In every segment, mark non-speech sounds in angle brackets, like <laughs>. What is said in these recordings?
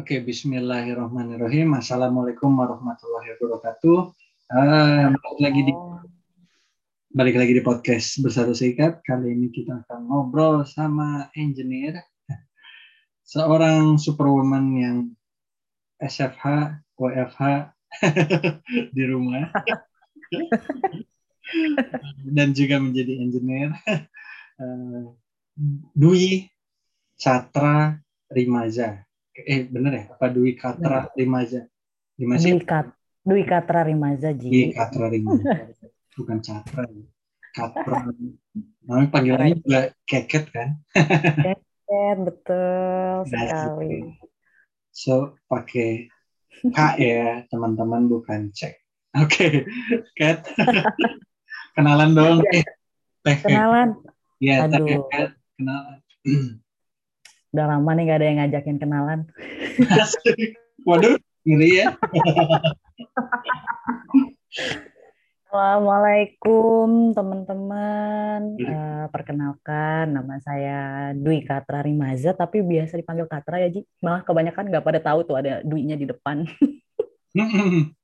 Oke, Bismillahirrahmanirrahim. Assalamualaikum warahmatullahi wabarakatuh. Uh, balik lagi di balik lagi di podcast bersatu seikat. Kali ini kita akan ngobrol sama engineer, seorang superwoman yang SFH, WFH <laughs> di rumah, dan juga menjadi engineer. Uh, Dwi Catra Rimaza. Eh bener ya? Apa Dwi Katra? Rimaza. Dwi, Kat, Dwi Katra Rimaza Ji. Dwi Katra Rimaza. Bukan Catra. Katra. Namanya panggilannya juga keket kan? keket betul sekali. So pakai K ya teman-teman bukan cek. Oke, okay. Kat. Kenalan dong. Eh, teh. Kenalan. Iya, Aduh. Udah lama nih gak ada yang ngajakin kenalan. <laughs> Waduh, ngeri ya. Assalamualaikum teman-teman. Uh, perkenalkan nama saya Dwi Katra Rimaza, tapi biasa dipanggil Katra ya Ji. Malah kebanyakan nggak pada tahu tuh ada Dwi-nya di depan. <laughs>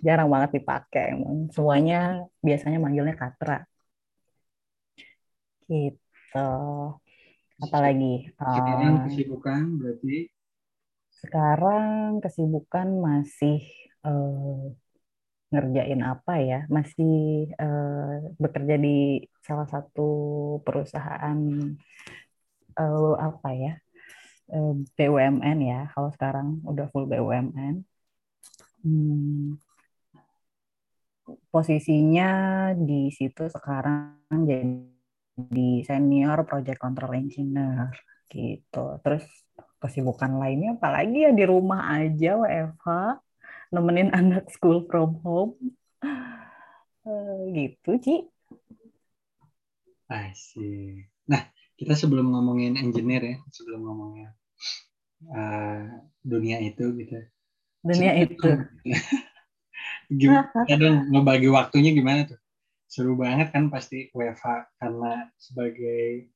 Jarang banget dipakai emang. Semuanya biasanya manggilnya Katra. Gitu apalagi? Sekarang uh, kesibukan berarti? Sekarang kesibukan masih uh, ngerjain apa ya? Masih uh, bekerja di salah satu perusahaan uh, apa ya? Uh, BUMN ya kalau sekarang udah full BUMN hmm, posisinya di situ sekarang jadi di senior project control engineer gitu. Terus kesibukan lainnya apalagi ya di rumah aja WFH nemenin <laughs> anak school from home uh, gitu Ci. Asik. Nah kita sebelum ngomongin engineer ya, sebelum ngomongin uh, dunia itu gitu. Dunia itu. <laughs> gimana <laughs> dong ngebagi waktunya gimana tuh? Seru banget kan pasti WFH karena sebagai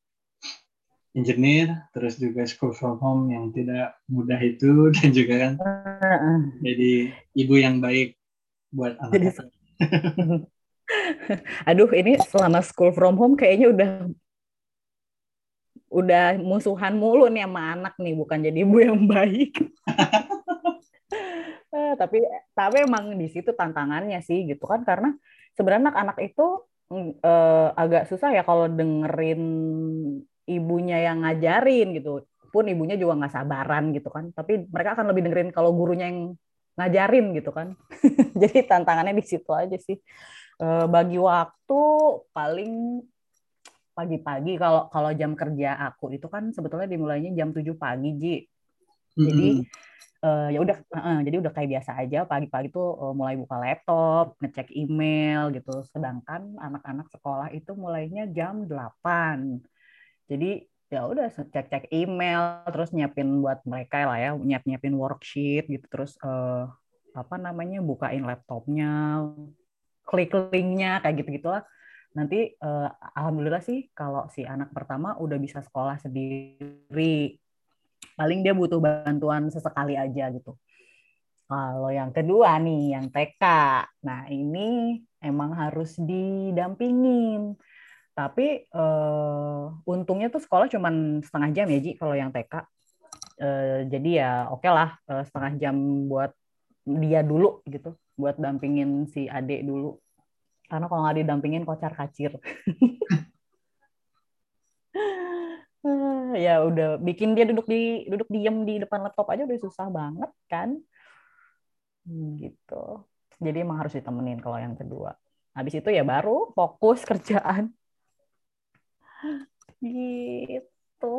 engineer terus juga school from home yang tidak mudah itu <laughs> dan juga kan jadi ibu yang baik buat anak. Jadi, <laughs> aduh ini selama school from home kayaknya udah udah musuhan mulu nih sama anak nih bukan jadi ibu yang baik. <laughs> Eh, tapi tapi emang di situ tantangannya sih gitu kan karena sebenarnya anak-anak itu uh, agak susah ya kalau dengerin ibunya yang ngajarin gitu. Pun ibunya juga nggak sabaran gitu kan. Tapi mereka akan lebih dengerin kalau gurunya yang ngajarin gitu kan. <laughs> Jadi tantangannya di situ aja sih. Uh, bagi waktu paling pagi-pagi kalau kalau jam kerja aku itu kan sebetulnya dimulainya jam 7 pagi Ji. Jadi mm -hmm uh, ya udah uh, jadi udah kayak biasa aja pagi-pagi tuh uh, mulai buka laptop, ngecek email gitu. Sedangkan anak-anak sekolah itu mulainya jam 8. Jadi ya udah cek-cek email terus nyiapin buat mereka lah ya, nyiap-nyiapin worksheet gitu terus uh, apa namanya bukain laptopnya, klik linknya kayak gitu-gitulah. Nanti uh, alhamdulillah sih kalau si anak pertama udah bisa sekolah sendiri paling dia butuh bantuan sesekali aja gitu. Kalau yang kedua nih, yang TK. Nah, ini emang harus didampingin. Tapi uh, untungnya tuh sekolah cuma setengah jam ya, Ji, kalau yang TK. Uh, eh, jadi ya oke okay lah, uh, setengah jam buat dia dulu gitu, buat dampingin si adik dulu. Karena kalau nggak didampingin kocar kacir. <laughs> <laughs> ya udah bikin dia duduk di duduk diem di depan laptop aja udah susah banget kan? Hmm, gitu. Jadi emang harus ditemenin kalau yang kedua. Habis itu ya baru fokus <laughs> kerjaan. Gitu.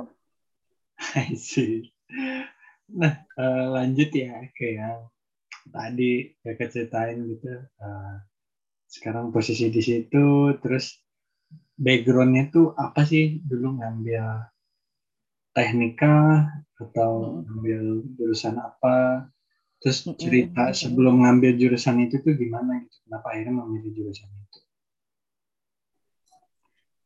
Nah, uh, lanjut ya ke yang tadi kakak ceritain gitu. Uh, sekarang posisi di situ, terus backgroundnya tuh apa sih dulu ngambil teknika atau hmm. ambil jurusan apa terus hmm, cerita hmm, sebelum ngambil jurusan itu tuh gimana gitu kenapa akhirnya memilih jurusan itu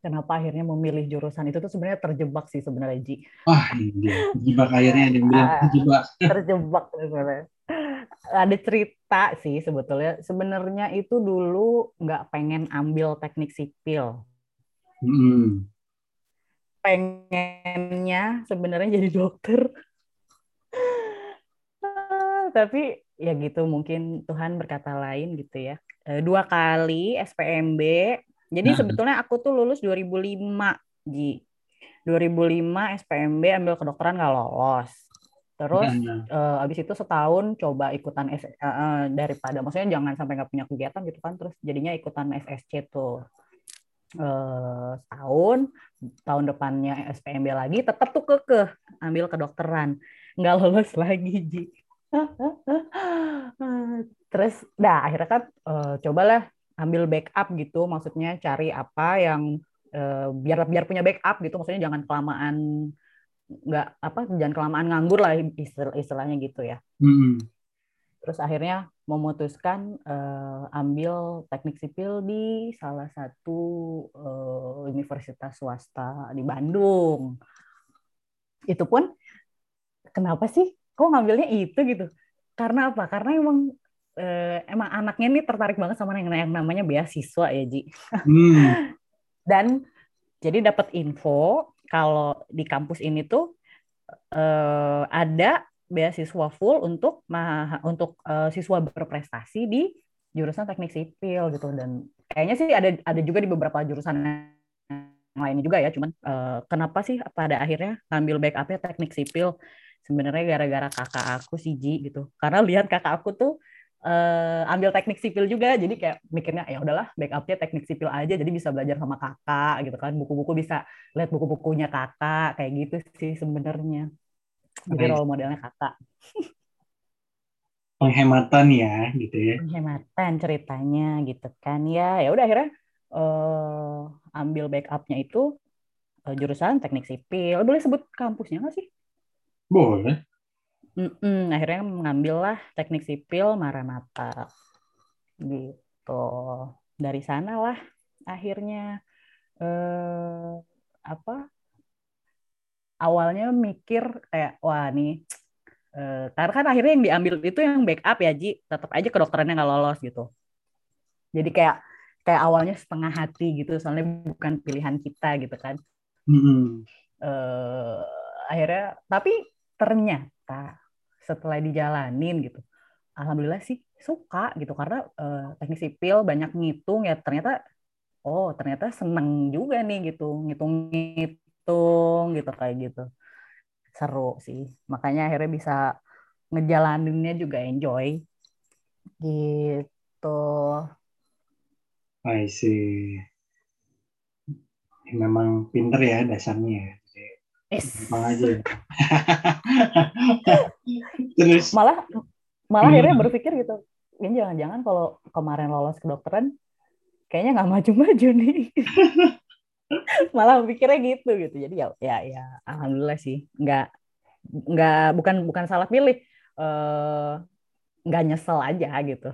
kenapa akhirnya memilih jurusan itu tuh sebenarnya terjebak sih sebenarnya Ji. Wah, ini terjebak akhirnya ada yang bilang Ah. terjebak. <laughs> terjebak sebenarnya. Ada cerita sih sebetulnya. Sebenarnya itu dulu nggak pengen ambil teknik sipil. Hmm. Pengennya sebenarnya jadi dokter. Ah, Tapi ya gitu mungkin Tuhan berkata lain gitu ya. Eh, Dua kali SPMB. Jadi Nah. sebetulnya aku tuh lulus 2005, Ji. 2005 SPMB ambil kedokteran nggak lolos. Terus Nah, eh, abis itu setahun coba ikutan S, eh, daripada maksudnya jangan sampai nggak punya kegiatan gitu kan terus jadinya ikutan SSC tuh eh, setahun tahun depannya SPMB lagi tetap tuh kekeh ambil kedokteran. Nggak lolos <laughs> lagi Ji. Terus dah akhirnya kan eh, cobalah ambil backup gitu maksudnya cari apa yang eh, biar biar punya backup gitu maksudnya jangan kelamaan nggak apa jangan kelamaan nganggur lah istilah- istilahnya gitu ya. Hmm. terus akhirnya memutuskan eh, ambil teknik sipil di salah satu eh, universitas swasta di Bandung. Itu pun kenapa sih kok ngambilnya itu gitu? Karena apa? Karena emang eh, emang anaknya nih tertarik banget sama yang, yang namanya beasiswa ya Ji. Hmm. <laughs> dan jadi dapat info kalau di kampus ini tuh eh, ada beasiswa full untuk ma- untuk eh, siswa berprestasi di jurusan teknik sipil gitu. Dan kayaknya sih ada ada juga di beberapa jurusan yang lainnya juga ya. Cuman eh, kenapa sih pada akhirnya ngambil backupnya teknik sipil? Sebenarnya gara-gara kakak aku sih Ji gitu. Karena lihat kakak aku tuh eh, ambil teknik sipil juga. Jadi kayak mikirnya ya udahlah backupnya teknik sipil aja. Jadi bisa belajar sama kakak gitu kan. Buku-buku bisa lihat buku-bukunya kakak kayak gitu sih sebenarnya jadi role modelnya kakak. Penghematan ya, gitu ya. penghematan ceritanya gitu kan. Ya ya udah akhirnya eh, ambil backupnya itu eh, jurusan teknik sipil. Boleh sebut kampusnya nggak sih? Boleh. Mm-mm, akhirnya mengambil lah teknik sipil Maranatha gitu. Dari sana lah akhirnya eh, apa awalnya mikir kayak wah nih eh, karena kan akhirnya yang diambil itu yang backup ya Ji. Tetap aja kedokterannya nggak lolos gitu. Jadi kayak kayak awalnya setengah hati gitu soalnya bukan pilihan kita gitu kan. Hmm. eh, akhirnya tapi ternyata setelah dijalanin gitu alhamdulillah sih suka gitu. Karena eh, teknik sipil banyak ngitung ya ternyata oh ternyata seneng juga nih gitu ngitung-ngitung gitu kayak gitu seru sih makanya akhirnya bisa ngejalaninnya juga enjoy gitu I see. Memang pinter ya dasarnya ya. Gampang aja. <laughs> Terus, malah malah Hmm. akhirnya berpikir gitu ini jangan-jangan kalau kemarin lolos kedokteran kayaknya nggak maju-maju nih <laughs> <laughs> malah pikirnya gitu gitu jadi ya ya ya alhamdulillah sih nggak nggak bukan bukan salah pilih eh, nggak nyesel aja gitu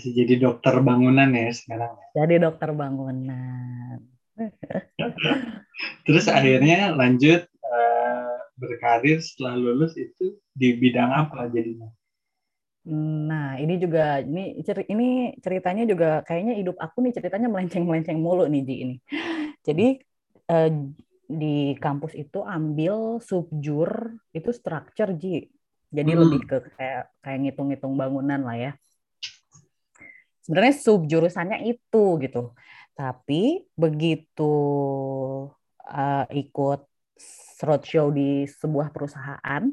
see. jadi dokter bangunan ya sekarang. jadi dokter bangunan <laughs> Terus akhirnya lanjut eh, berkarir setelah lulus itu di bidang apa jadinya? Nah, ini juga ini ini ceritanya juga kayaknya hidup aku nih ceritanya melenceng-melenceng mulu nih Ji ini. Jadi eh, di kampus itu ambil subjur itu structure Ji. Jadi Hmm. lebih ke kayak kayak ngitung-ngitung bangunan lah ya. Sebenarnya subjurusannya itu gitu. Tapi begitu eh, ikut roadshow di sebuah perusahaan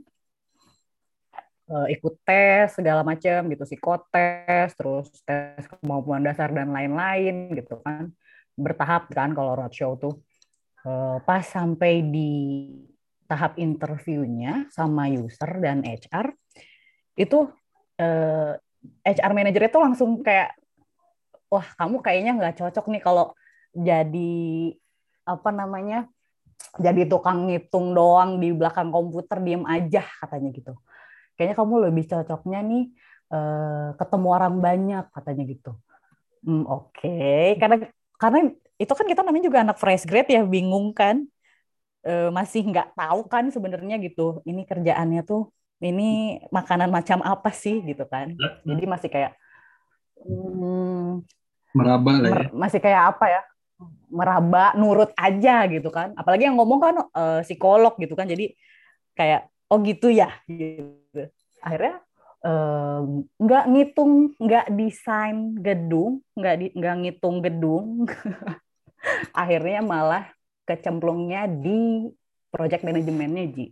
eh, ikut tes segala macam gitu psikotes terus tes kemampuan dasar dan lain-lain gitu kan. Bertahap kan kalau roadshow tuh. Eh, pas sampai di tahap interviewnya sama user dan HR itu eh, HR manager itu langsung kayak wah kamu kayaknya nggak cocok nih kalau jadi apa namanya jadi tukang ngitung doang di belakang komputer diem aja katanya gitu kayaknya kamu lebih cocoknya nih eh, ketemu orang banyak katanya gitu. Hmm, oke. Karena karena itu kan kita namanya juga anak fresh grade ya bingung kan. E, masih nggak tahu kan sebenarnya gitu ini kerjaannya tuh ini makanan macam apa sih gitu kan. Jadi masih kayak hmm, meraba lah ya. masih kayak apa ya meraba nurut aja gitu kan. Apalagi yang ngomong kan uh, psikolog gitu kan. Jadi kayak oh gitu ya gitu akhirnya uh, nggak ngitung nggak desain gedung nggak di, nggak ngitung gedung <laughs> akhirnya malah kecemplungnya di project manajemennya Ji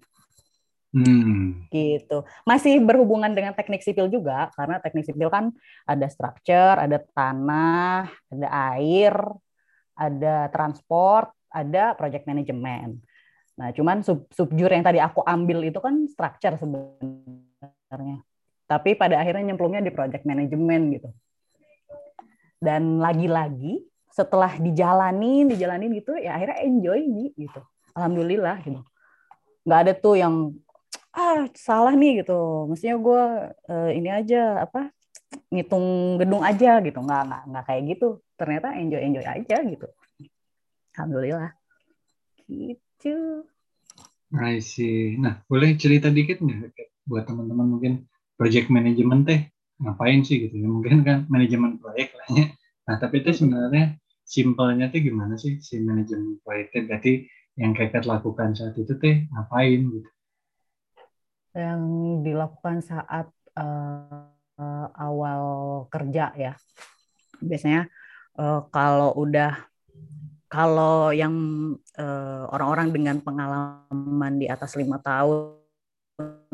Hmm. Gitu. Masih berhubungan dengan teknik sipil juga karena teknik sipil kan ada structure, ada tanah, ada air, ada transport, ada project management. Nah, cuman sub subjur yang tadi aku ambil itu kan structure sebenarnya. Tapi pada akhirnya nyemplungnya di project management gitu. Dan lagi-lagi setelah dijalanin, dijalanin gitu ya akhirnya enjoy gitu. Alhamdulillah gitu. Nggak ada tuh yang ah salah nih gitu mestinya gue uh, ini aja apa ngitung gedung aja gitu nggak nggak nggak kayak gitu ternyata enjoy enjoy aja gitu alhamdulillah gitu I see. Nah, boleh cerita dikit nggak buat teman-teman mungkin project management teh ngapain sih gitu? Ya, mungkin kan manajemen proyek lah ya. Nah, tapi itu sebenarnya simpelnya tuh gimana sih si manajemen proyeknya? Berarti yang kakak lakukan saat itu teh ngapain gitu? yang dilakukan saat uh, awal kerja ya. Biasanya uh, kalau udah kalau yang orang orang-orang dengan pengalaman di atas lima tahun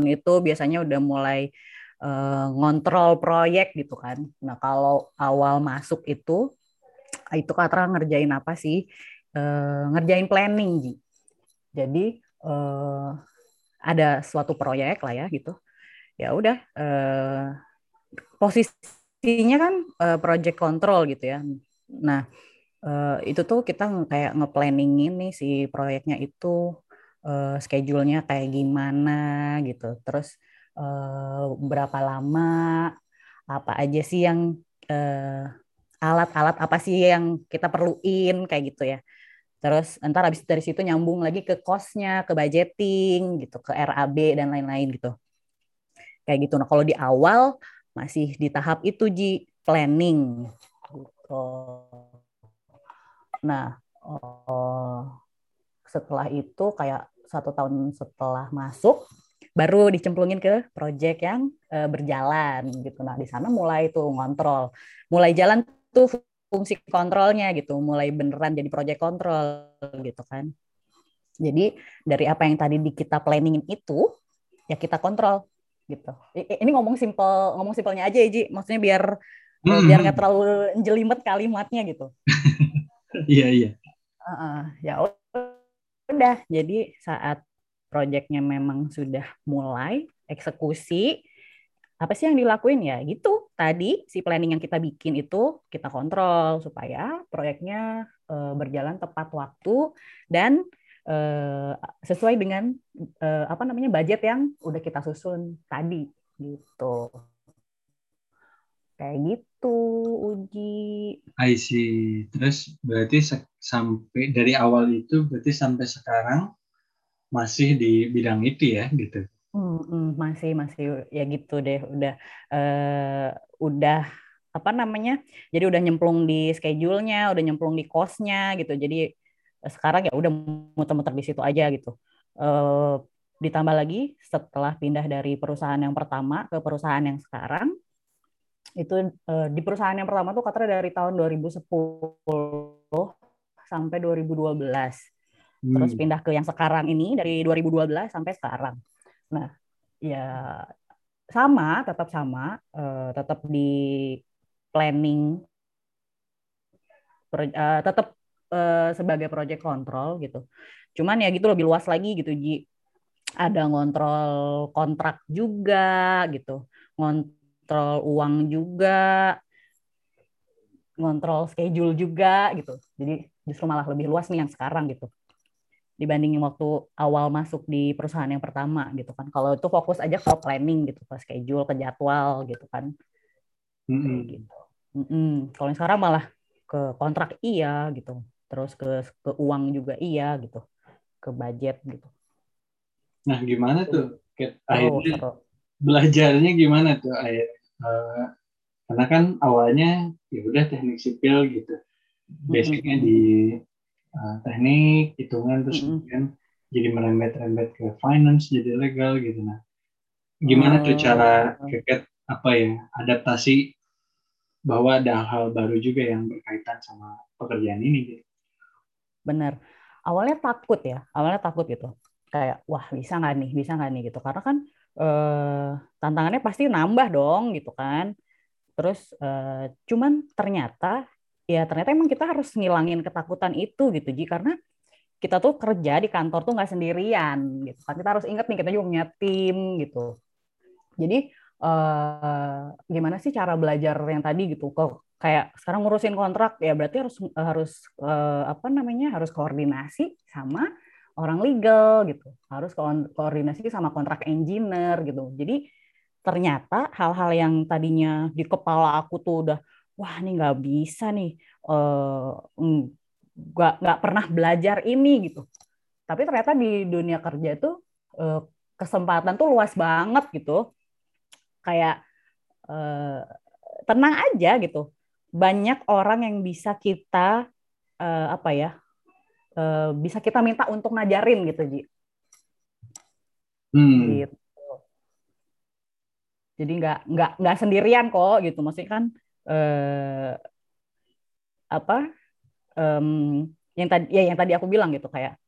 itu biasanya udah mulai uh, ngontrol proyek gitu kan. Nah kalau awal masuk itu itu kata ngerjain apa sih? Uh, ngerjain planning, Ji. Jadi uh, ada suatu proyek lah ya gitu ya udah eh, posisinya kan eh, project control gitu ya nah eh, itu tuh kita kayak ngeplanningin nih si proyeknya itu eh, schedule-nya kayak gimana gitu terus eh, berapa lama apa aja sih yang eh, alat-alat apa sih yang kita perluin kayak gitu ya Terus entar habis dari situ nyambung lagi ke kosnya, ke budgeting gitu, ke RAB dan lain-lain gitu. Kayak gitu. Nah, kalau di awal masih di tahap itu Ji, planning. Gitu. Nah, oh, setelah itu kayak satu tahun setelah masuk baru dicemplungin ke project yang uh, berjalan gitu. Nah, di sana mulai tuh ngontrol. Mulai jalan tuh fungsi kontrolnya gitu, mulai beneran jadi project control gitu kan. Jadi dari apa yang tadi di kita planningin itu ya kita kontrol gitu. Ini ngomong simpel, ngomong simpelnya aja Ji. Maksudnya biar hmm. biar nggak terlalu jelimet kalimatnya gitu. <laughs> Iya iya. Uh, ya udah. Jadi saat proyeknya memang sudah mulai eksekusi, apa sih yang dilakuin? Ya gitu. Tadi si planning yang kita bikin itu kita kontrol supaya proyeknya uh, berjalan tepat waktu dan uh, sesuai dengan uh, apa namanya budget yang udah kita susun tadi gitu. Kayak gitu uji. I see. Terus berarti sampai dari awal itu berarti sampai sekarang masih di bidang itu ya gitu? Hmm, masih masih. Ya gitu deh udah uh, udah apa namanya jadi udah nyemplung di schedule-nya udah nyemplung di cost-nya gitu. Jadi uh, sekarang ya udah muter-muter di situ aja gitu. Uh, ditambah lagi setelah pindah dari perusahaan yang pertama ke perusahaan yang sekarang itu uh, di perusahaan yang pertama tuh katanya dari tahun 2010 sampai 2012 hmm. terus pindah ke yang sekarang ini dari 2012 sampai sekarang Nah, ya sama, tetap sama, uh, tetap di planning, uh, tetap uh, sebagai project control gitu. Cuman ya gitu lebih luas lagi gitu, Ji. Ada ngontrol kontrak juga gitu, ngontrol uang juga, ngontrol schedule juga gitu. Jadi justru malah lebih luas nih yang sekarang gitu dibandingin waktu awal masuk di perusahaan yang pertama gitu kan. Kalau itu fokus aja ke planning gitu, ke schedule, ke jadwal gitu kan. Mm -hmm. gitu. Mm -hmm. Kalau sekarang malah ke kontrak iya gitu terus ke ke uang juga iya gitu ke budget gitu nah gimana tuh akhirnya oh, belajarnya gimana tuh akhirnya uh, karena kan awalnya ya udah teknik sipil gitu basicnya mm -hmm. di uh, teknik hitungan terus mm -hmm. kemudian jadi merembet-rembet ke finance jadi legal gitu nah gimana tuh cara oh. keket apa ya adaptasi bahwa ada hal baru juga yang berkaitan sama pekerjaan ini gitu. Bener. Awalnya takut ya, awalnya takut gitu. Kayak wah bisa nggak nih, bisa nggak nih gitu. Karena kan eh, tantangannya pasti nambah dong gitu kan. Terus eh, cuman ternyata ya ternyata emang kita harus ngilangin ketakutan itu gitu Ji. Karena kita tuh kerja di kantor tuh nggak sendirian gitu kan. Kita harus inget nih kita juga punya tim gitu. Jadi uh, gimana sih cara belajar yang tadi gitu? Kok kayak sekarang ngurusin kontrak ya berarti harus harus uh, apa namanya harus koordinasi sama orang legal gitu. Harus ko koordinasi sama kontrak engineer gitu. Jadi ternyata hal-hal yang tadinya di kepala aku tuh udah wah ini nggak bisa nih uh, nggak nggak pernah belajar ini gitu. Tapi ternyata di dunia kerja tuh uh, kesempatan tuh luas banget gitu. Kayak uh, tenang aja gitu. Banyak orang yang bisa kita uh, apa ya uh, bisa kita minta untuk ngajarin gitu Ji. Hmm. gitu jadi nggak nggak nggak sendirian kok gitu. Maksudnya kan uh, apa um, yang tadi ya yang tadi aku bilang gitu kayak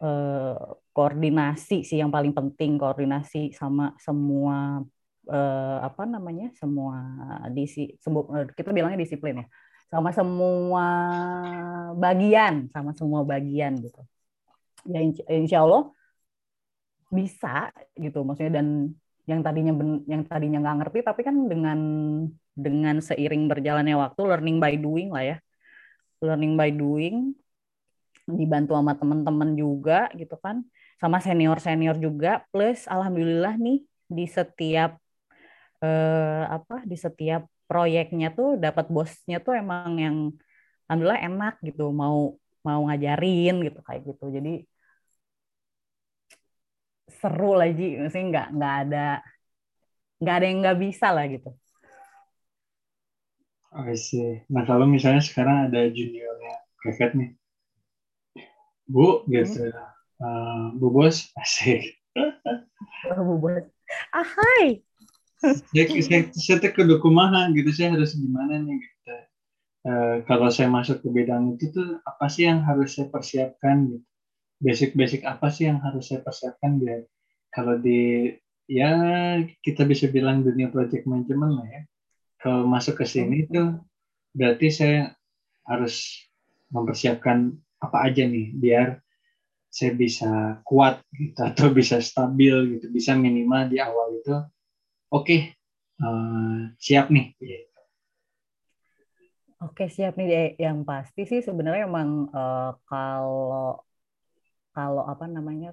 uh, koordinasi sih yang paling penting. Koordinasi sama semua uh, apa namanya semua disi eh, kita bilangnya disiplin ya. Sama semua bagian sama semua bagian gitu. Ya insya Allah bisa gitu. Maksudnya dan yang tadinya ben, yang tadinya nggak ngerti tapi kan dengan dengan seiring berjalannya waktu learning by doing lah ya. Learning by doing dibantu sama teman-teman juga gitu kan. Sama senior senior juga. Plus alhamdulillah nih di setiap eh, apa di setiap proyeknya tuh dapat bosnya tuh emang yang alhamdulillah enak gitu. Mau mau ngajarin gitu kayak gitu. Jadi seru lagi maksudnya nggak nggak ada nggak ada yang nggak bisa lah gitu. Oh sih. Nah kalau misalnya sekarang ada juniornya keket nih, bu gitu, hmm. uh, bu bos asik. Oh, bu bos, ah hai saya, saya, saya ke kumaha gitu saya harus gimana nih gitu uh, kalau saya masuk ke bidang itu tuh apa sih yang harus saya persiapkan gitu basic-basic apa sih yang harus saya persiapkan biar kalau di ya kita bisa bilang dunia project management lah ya. Kalau masuk ke sini tuh berarti saya harus mempersiapkan apa aja nih biar saya bisa kuat gitu <laughs> atau bisa stabil gitu bisa minimal di awal itu oke okay, uh, eh, siap nih. Oke siap nih yang pasti sih sebenarnya emang uh, kalau kalau apa namanya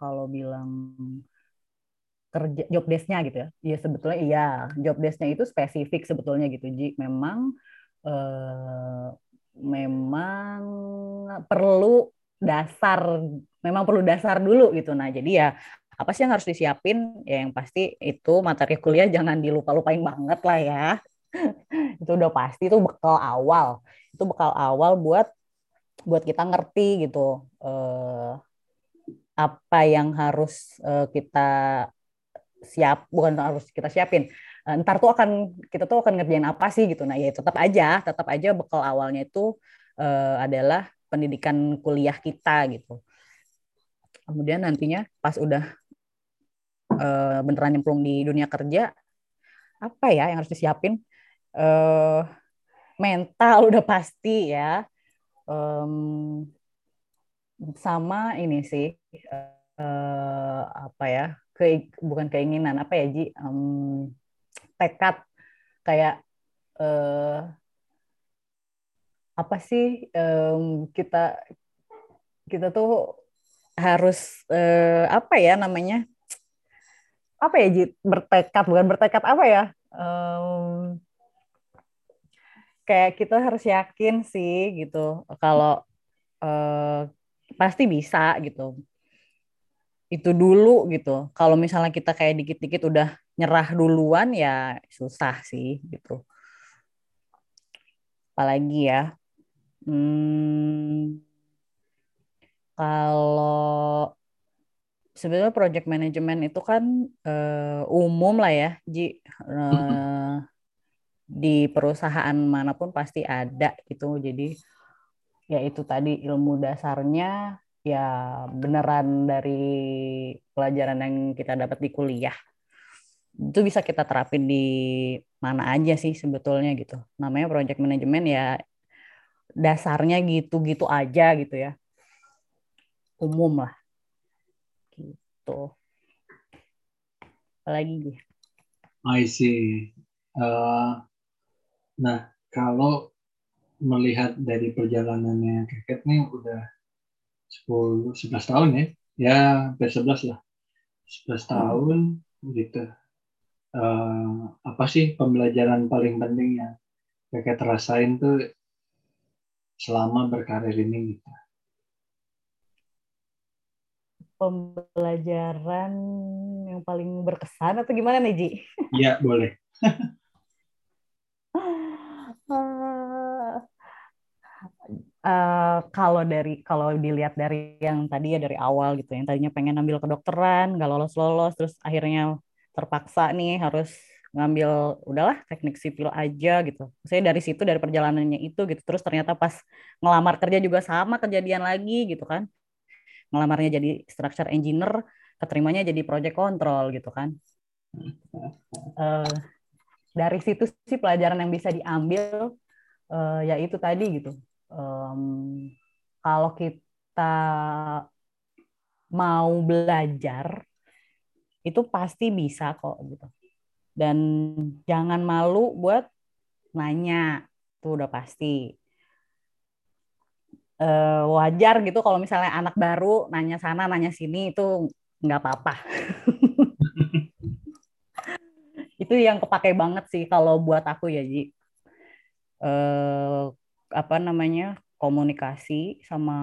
kalau bilang kerja job desk-nya gitu ya. Ya sebetulnya iya, job desk-nya itu spesifik sebetulnya gitu. Ji memang uh, memang perlu dasar memang perlu dasar dulu gitu. Nah, jadi ya apa sih yang harus disiapin ya yang pasti itu materi kuliah jangan dilupa-lupain banget lah ya <laughs> itu udah pasti itu bekal awal itu bekal awal buat buat kita ngerti gitu eh, apa yang harus eh, kita siap bukan harus kita siapin eh, ntar tuh akan kita tuh akan ngerjain apa sih gitu. Nah ya tetap aja tetap aja bekal awalnya itu eh, adalah pendidikan kuliah kita gitu. Kemudian nantinya pas udah uh, beneran nyemplung di dunia kerja apa ya yang harus disiapin? Uh, mental udah pasti ya um, sama ini sih uh, apa ya ke bukan keinginan apa ya Ji um, tekad kayak uh, apa sih um, kita kita tuh harus uh, apa ya namanya apa ya Jit? bertekad bukan bertekad apa ya um, kayak kita harus yakin sih gitu kalau uh, pasti bisa gitu. Itu dulu gitu. Kalau misalnya kita kayak dikit-dikit udah nyerah duluan ya susah sih gitu. Apalagi ya hmm, kalau sebenarnya project management itu kan uh, umum lah ya Ji. Uh, di perusahaan mana pun pasti ada gitu. Jadi ya itu tadi ilmu dasarnya ya beneran dari pelajaran yang kita dapat di kuliah. Itu bisa kita terapin di mana aja sih sebetulnya gitu. Namanya project management ya dasarnya gitu-gitu aja gitu ya. Umum lah. Gitu. Apalagi I see. Uh, nah kalau melihat dari perjalanannya Keket nih udah 10 11 tahun ya ya hampir 11 lah 11 hmm. tahun gitu uh, apa sih pembelajaran paling penting yang Keket rasain tuh selama berkarir ini gitu pembelajaran yang paling berkesan atau gimana nih Ji? Iya boleh. <laughs> uh, kalau dari kalau dilihat dari yang tadi ya dari awal gitu yang tadinya pengen ambil kedokteran nggak lolos lolos terus akhirnya terpaksa nih harus ngambil udahlah teknik sipil aja gitu. Saya dari situ dari perjalanannya itu gitu. Terus ternyata pas ngelamar kerja juga sama kejadian lagi gitu kan. Ngelamarnya jadi structure engineer keterimanya jadi project control gitu kan. Uh, dari situ sih pelajaran yang bisa diambil uh, ya itu tadi gitu um, kalau kita mau belajar itu pasti bisa kok gitu dan jangan malu buat nanya itu udah pasti uh, wajar gitu kalau misalnya anak baru nanya sana nanya sini itu nggak apa-apa. <laughs> itu yang kepake banget sih kalau buat aku ya Ji. Uh, apa namanya komunikasi sama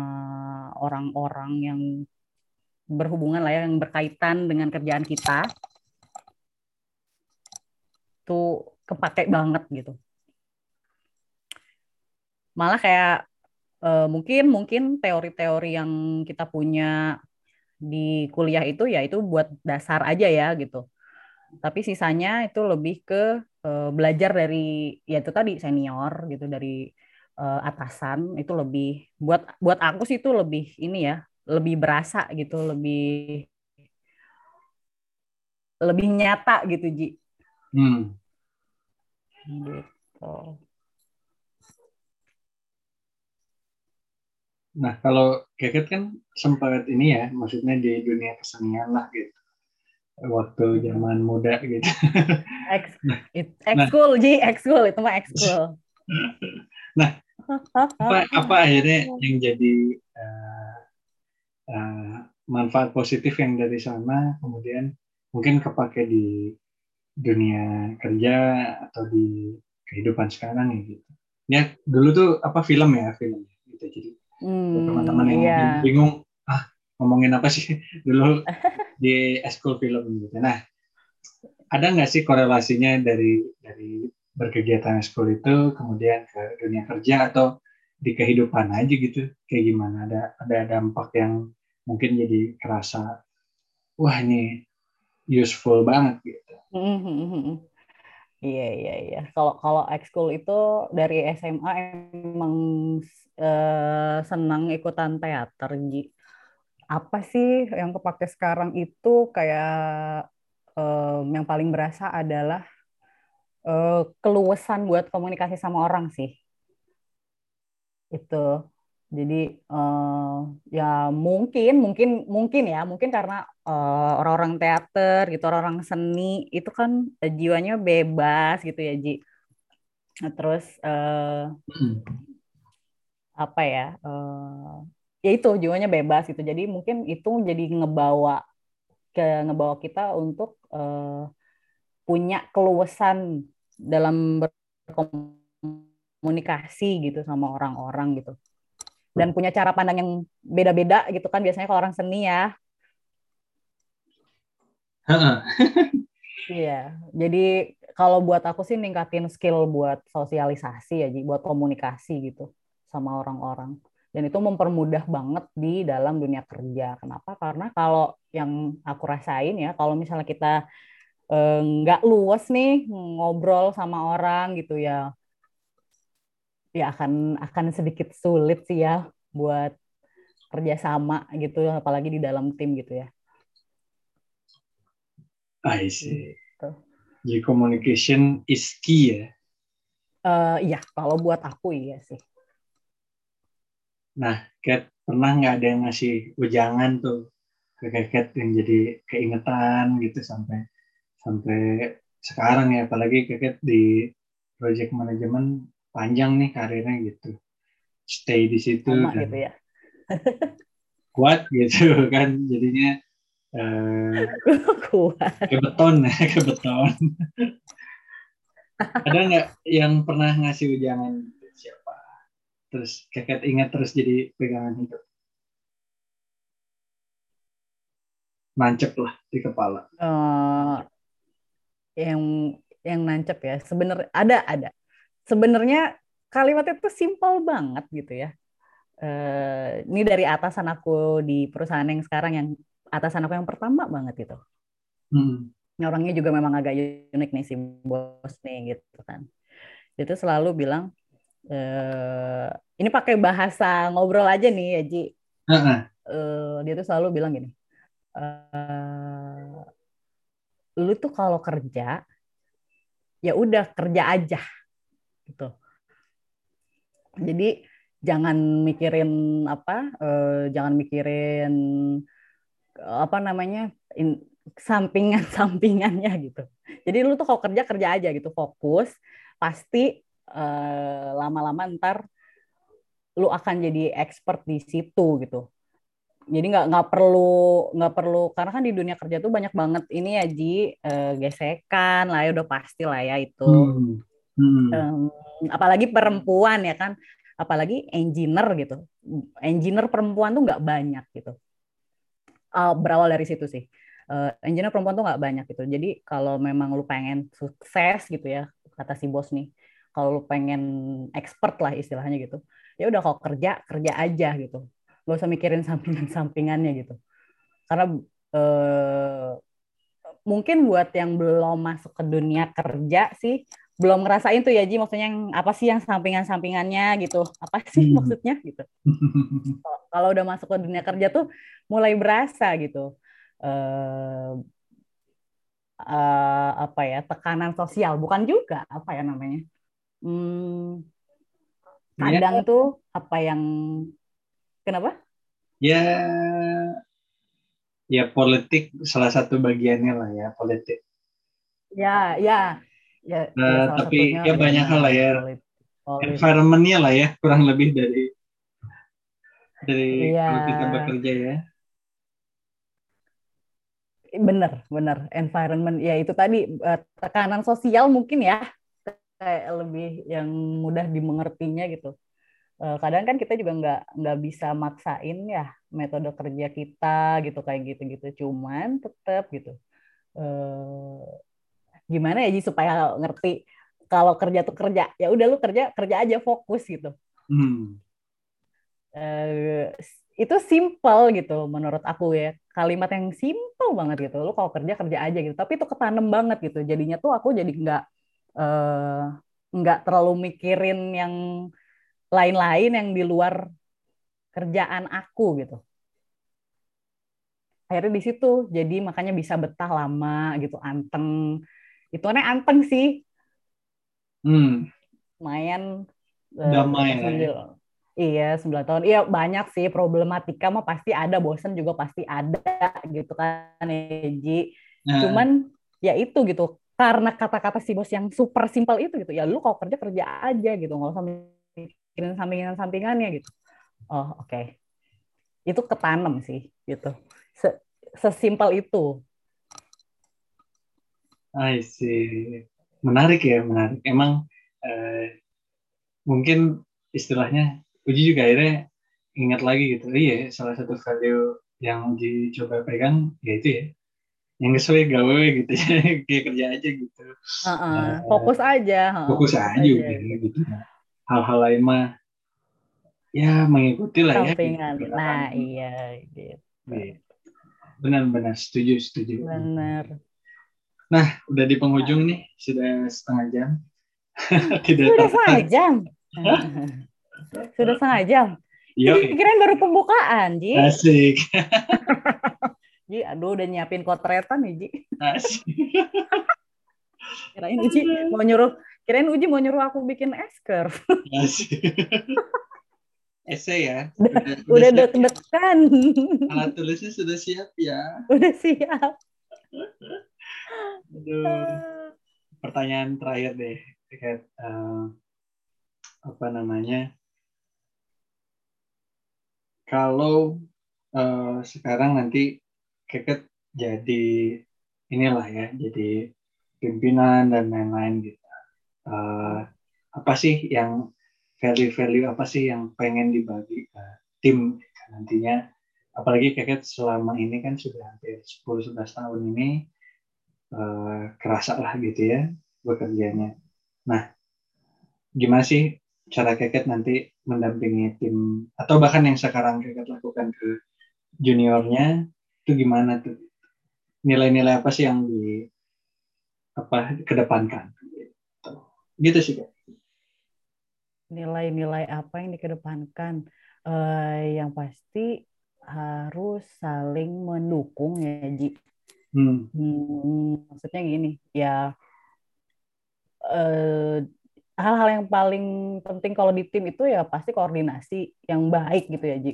orang-orang yang berhubungan lah ya yang berkaitan dengan kerjaan kita tuh kepake banget gitu. Malah kayak uh, mungkin mungkin teori-teori yang kita punya di kuliah itu ya itu buat dasar aja ya gitu. Tapi sisanya itu lebih ke uh, belajar dari ya itu tadi senior gitu dari uh, atasan itu lebih buat buat aku sih itu lebih ini ya lebih berasa gitu lebih lebih nyata gitu Ji. Hmm. Gitu. Nah, kalau Keket kan sempat ini ya, maksudnya di dunia kesenian lah gitu. Waktu zaman muda gitu. Ex, ekskul, nah, Ji, ekskul, itu mah ekskul. <laughs> nah, apa, <laughs> apa akhirnya yang jadi uh, uh, manfaat positif yang dari sana, kemudian mungkin kepake di dunia kerja atau di kehidupan sekarang ya gitu. Ya, dulu tuh apa film ya, film gitu. Jadi Hmm, teman-teman yang iya. bingung ah ngomongin apa sih <laughs> dulu <laughs> di school film gitu. Nah, ada nggak sih korelasinya dari dari berkegiatan school itu kemudian ke dunia kerja atau di kehidupan aja gitu kayak gimana ada ada dampak yang mungkin jadi kerasa wah ini useful banget gitu. Hmm, hmm, hmm, Iya iya iya. Kalau kalau ekskul itu dari SMA emang eh, senang ikutan teater. Apa sih yang kepake sekarang itu kayak eh, yang paling berasa adalah eh, keluasan buat komunikasi sama orang sih. Itu. Jadi uh, ya mungkin mungkin mungkin ya mungkin karena uh, orang-orang teater gitu orang-orang seni itu kan jiwanya bebas gitu ya Ji. Nah, terus uh, apa ya uh, ya itu jiwanya bebas gitu. Jadi mungkin itu jadi ngebawa ke ngebawa kita untuk uh, punya keluasan dalam berkomunikasi komunikasi gitu sama orang-orang gitu dan punya cara pandang yang beda-beda gitu kan biasanya kalau orang seni ya Iya, jadi kalau buat aku sih ningkatin skill buat sosialisasi ya, buat komunikasi gitu sama orang-orang. Dan itu mempermudah banget di dalam dunia kerja. Kenapa? Karena kalau yang aku rasain ya, kalau misalnya kita nggak luas nih ngobrol sama orang gitu ya, ya akan akan sedikit sulit sih ya buat kerjasama gitu, apalagi di dalam tim gitu ya. I see. Gitu. Jadi communication is key ya? Uh, iya, kalau buat aku iya sih. Nah, Kat, pernah nggak ada yang ngasih ujangan tuh ke Kat yang jadi keingetan gitu sampai sampai sekarang ya, apalagi Kat di project management panjang nih karirnya gitu. Stay di situ Sama dan gitu ya. <laughs> kuat gitu kan jadinya uh, kuat. Ke beton ya, <laughs> ke beton. ada nggak yang pernah ngasih ujangan terus keket ingat terus jadi pegangan hidup nancep lah di kepala uh, yang yang nancep ya sebenarnya ada ada sebenarnya kalimat itu simpel banget gitu ya uh, ini dari atasan aku di perusahaan yang sekarang yang atasan aku yang pertama banget itu hmm. orangnya juga memang agak unik nih si bos nih gitu kan itu selalu bilang uh, ini pakai bahasa ngobrol aja nih ya Ji. Uh -uh. Uh, dia tuh selalu bilang gini, uh, lu tuh kalau kerja ya udah kerja aja gitu. Jadi jangan mikirin apa, uh, jangan mikirin apa namanya in, sampingan-sampingannya <laughs> gitu. Jadi lu tuh kalau kerja kerja aja gitu, fokus, pasti Eh, lama-lama ntar lu akan jadi expert di situ gitu jadi nggak nggak perlu nggak perlu karena kan di dunia kerja tuh banyak banget ini ya Ji uh, gesekan lah ya udah pasti lah ya itu. Hmm. Hmm. Um, apalagi perempuan ya kan apalagi engineer gitu. Engineer perempuan tuh nggak banyak gitu. Uh, berawal dari situ sih. Uh, engineer perempuan tuh nggak banyak gitu. Jadi kalau memang lu pengen sukses gitu ya kata si bos nih kalau lu pengen expert lah istilahnya gitu ya udah kalau kerja kerja aja gitu gak usah mikirin sampingan sampingannya gitu. Karena eh, mungkin buat yang belum masuk ke dunia kerja sih belum ngerasain tuh ya Ji. Maksudnya yang apa sih yang sampingan sampingannya gitu. Apa sih hmm. maksudnya gitu. <laughs> Kalau udah masuk ke dunia kerja tuh mulai berasa gitu. Eh, uh, apa ya tekanan sosial. Bukan juga apa ya namanya. Hmm, kadang ya. tuh apa yang kenapa? Ya, ya politik salah satu bagiannya lah ya politik. Ya, ya, ya. Uh, ya tapi ya banyak hal lah ya. Environmentnya lah ya kurang lebih dari dari ya. kalau kita bekerja ya. Bener, bener. Environment ya itu tadi eh, tekanan sosial mungkin ya kayak lebih yang mudah dimengertinya gitu. Uh, kadang kan kita juga nggak nggak bisa maksain ya metode kerja kita gitu kayak gitu-gitu. Cuman tetap gitu. Uh, gimana ya Ji supaya ngerti kalau kerja tuh kerja ya udah lu kerja kerja aja fokus gitu. Hmm. Uh, itu simple gitu menurut aku ya kalimat yang simple banget gitu lu kalau kerja kerja aja gitu tapi itu ketanem banget gitu jadinya tuh aku jadi nggak uh, nggak terlalu mikirin yang lain-lain yang di luar kerjaan aku gitu. Akhirnya di situ jadi makanya bisa betah lama gitu, anteng. Itu aneh anteng sih. Hmm. Lumayan. Eh, Damai uh, ya. Iya, 9 tahun. Iya, banyak sih problematika mah pasti ada, bosen juga pasti ada gitu kan, Eji. Nah. Cuman ya itu gitu karena kata-kata si bos yang super simpel itu gitu ya lu kalau kerja kerja aja gitu nggak usah mikirin sampingan sampingannya gitu. Oh oke. Okay. itu ketanam sih gitu. Se sesimpel itu. I see. Menarik ya menarik. Emang eh, mungkin istilahnya Uji juga akhirnya ingat lagi gitu. Iya salah satu value yang Uji coba pegang ya itu ya. Yang sesuai gawe gitu ya <laughs> kayak kerja aja gitu. Uh -uh. fokus aja fokus, fokus aja, aja. gitu, gitu. Hal-hal lain mah ya mengikuti lah ya gitu. nah iya gitu benar-benar setuju setuju benar nah udah di penghujung nah. nih sudah setengah jam <laughs> tidak <laughs> sudah setengah jam sudah setengah jam Yo. Kirain baru pembukaan, Ji. Asik. <laughs> Ji, aduh udah nyiapin kotretan nih, Ji. Asik. kirain Uji mau nyuruh, kirain Uji mau nyuruh aku bikin esker. Asik. Ese ya. Udah, udah, udah deg-degan. Alat tulisnya sudah siap ya. <laughs> Udah siap. <laughs> Aduh. Pertanyaan terakhir deh. Uh, apa namanya? kalau uh, sekarang nanti Keket jadi inilah ya, jadi pimpinan dan lain-lain gitu. Uh, apa sih yang value-value apa sih yang pengen dibagi ke tim nantinya? Apalagi Keket selama ini kan sudah hampir 10-11 tahun ini uh, kerasa lah gitu ya bekerjanya. Nah, gimana sih cara Keket nanti mendampingi tim atau bahkan yang sekarang Keket lakukan ke juniornya itu gimana tuh nilai-nilai apa sih yang di apa kedepankan gitu, sih Kak. Nilai-nilai apa yang dikedepankan? Uh, yang pasti harus saling mendukung ya Ji. Hmm. Hmm, maksudnya gini ya uh, hal-hal yang paling penting kalau di tim itu ya pasti koordinasi yang baik gitu ya Ji.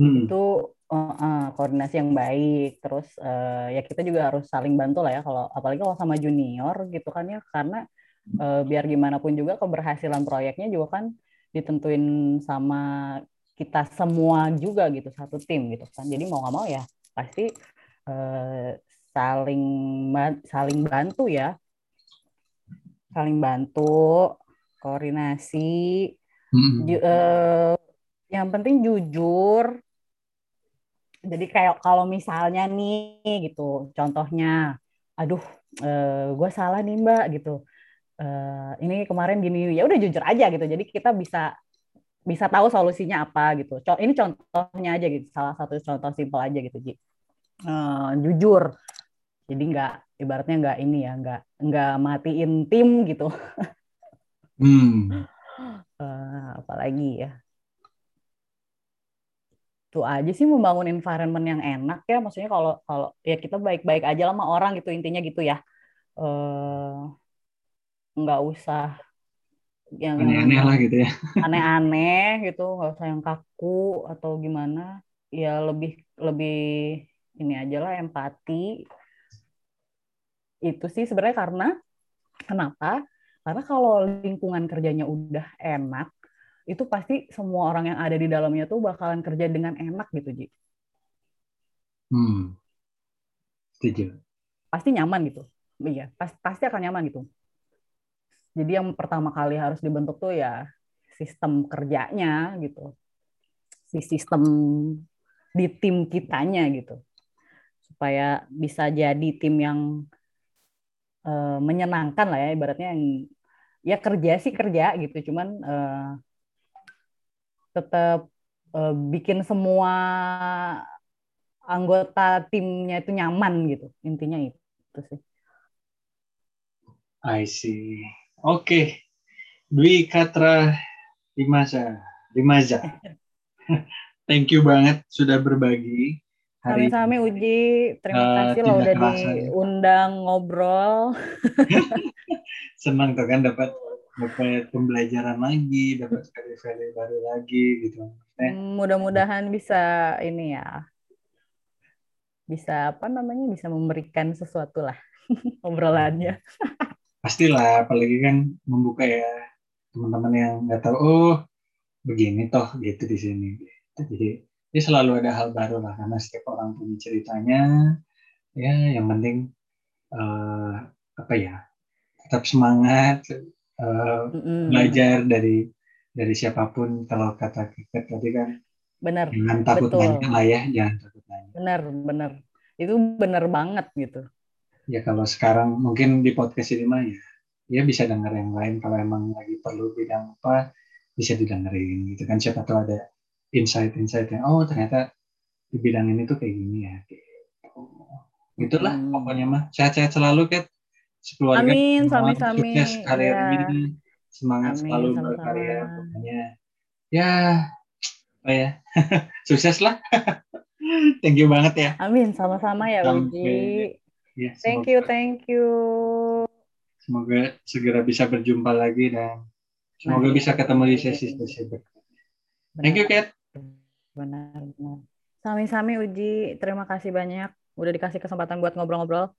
Hmm. Itu uh, uh, koordinasi yang baik. Terus uh, ya kita juga harus saling bantu lah ya kalau apalagi kalau sama junior gitu kan ya karena uh, biar gimana pun juga keberhasilan proyeknya juga kan ditentuin sama kita semua juga gitu satu tim gitu kan. Jadi mau nggak mau ya pasti uh, saling saling bantu ya saling bantu, koordinasi. Ju, uh, yang penting jujur. Jadi kayak kalau misalnya nih gitu, contohnya, aduh, uh, gue salah nih mbak gitu. Uh, ini kemarin gini, ya udah jujur aja gitu. Jadi kita bisa bisa tahu solusinya apa gitu. Ini contohnya aja gitu, salah satu contoh simpel aja gitu, Ji. Uh, jujur. Jadi nggak ibaratnya nggak ini ya nggak nggak matiin tim gitu hmm. uh, <laughs> apalagi ya itu aja sih membangun environment yang enak ya. Maksudnya kalau kalau ya kita baik-baik aja lah sama orang gitu intinya gitu ya. Uh, nggak usah yang aneh-aneh lah gitu ya. Aneh-aneh gitu nggak usah yang kaku atau gimana. Ya lebih lebih ini aja lah empati. Itu sih sebenarnya karena kenapa? Karena kalau lingkungan kerjanya udah enak, itu pasti semua orang yang ada di dalamnya tuh bakalan kerja dengan enak gitu, Ji. Hmm. Setuju. Pasti nyaman gitu. Iya, pas, pasti akan nyaman gitu. Jadi yang pertama kali harus dibentuk tuh ya sistem kerjanya gitu. Si sistem di tim kitanya gitu. Supaya bisa jadi tim yang uh, menyenangkan lah ya ibaratnya yang ya kerja sih kerja gitu cuman uh, tetap uh, bikin semua anggota timnya itu nyaman gitu intinya itu sih. I see. Oke. Okay. Dwi Katra Dimaza. Dimaza. <laughs> Thank you banget sudah berbagi Sami-sami Uji, terima uh, kasih lo udah diundang ngobrol. <laughs> Senang tuh kan dapat dapat pembelajaran lagi, dapat value-value baru lagi gitu. Hmm, mudah-mudahan bisa ini ya, bisa apa namanya, bisa memberikan sesuatu lah <laughs> obrolannya. Pastilah, apalagi kan membuka ya teman-teman yang nggak tahu, oh begini toh gitu di sini. Jadi jadi selalu ada hal baru lah karena setiap orang punya ceritanya. Ya, yang penting uh, apa ya tetap semangat uh, belajar dari dari siapa pun kalau kata Kiket tadi kan Bener, jangan takut Betul. nanya lah ya jangan takut nanya bener, bener. Itu bener banget gitu. ya kalau sekarang mungkin di podcast ini mah ya ya bisa denger yang lain kalau emang lagi perlu bidang apa bisa didengerin gitu kan siapa tahu ada insight-insight yang oh ternyata di bidang ini tuh kayak gini ya gitu. Itulah Hmm. pokoknya mah sehat-sehat selalu Kat sekeluarga Amin, semua sami-sami. sukses <laughs> karirnya Ya. semangat Amin, selalu sama-sama. berkarya pokoknya ya apa ya <laughs> sukses lah <laughs> thank you banget ya Amin, sama-sama ya Uji. ya Thank you, thank you. semoga segera bisa berjumpa lagi dan semoga Amin. bisa ketemu di sesi-sesi berikutnya thank you Kat Benar, benar. Sami-sami Uji, terima kasih banyak udah dikasih kesempatan buat ngobrol-ngobrol.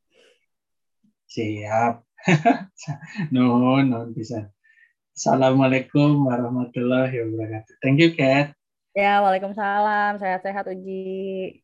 Siap <laughs> nuhun nuhun bisa Assalamualaikum warahmatullahi wabarakatuh thank you Kat Ya, Waalaikumsalam. Sehat-sehat Uji.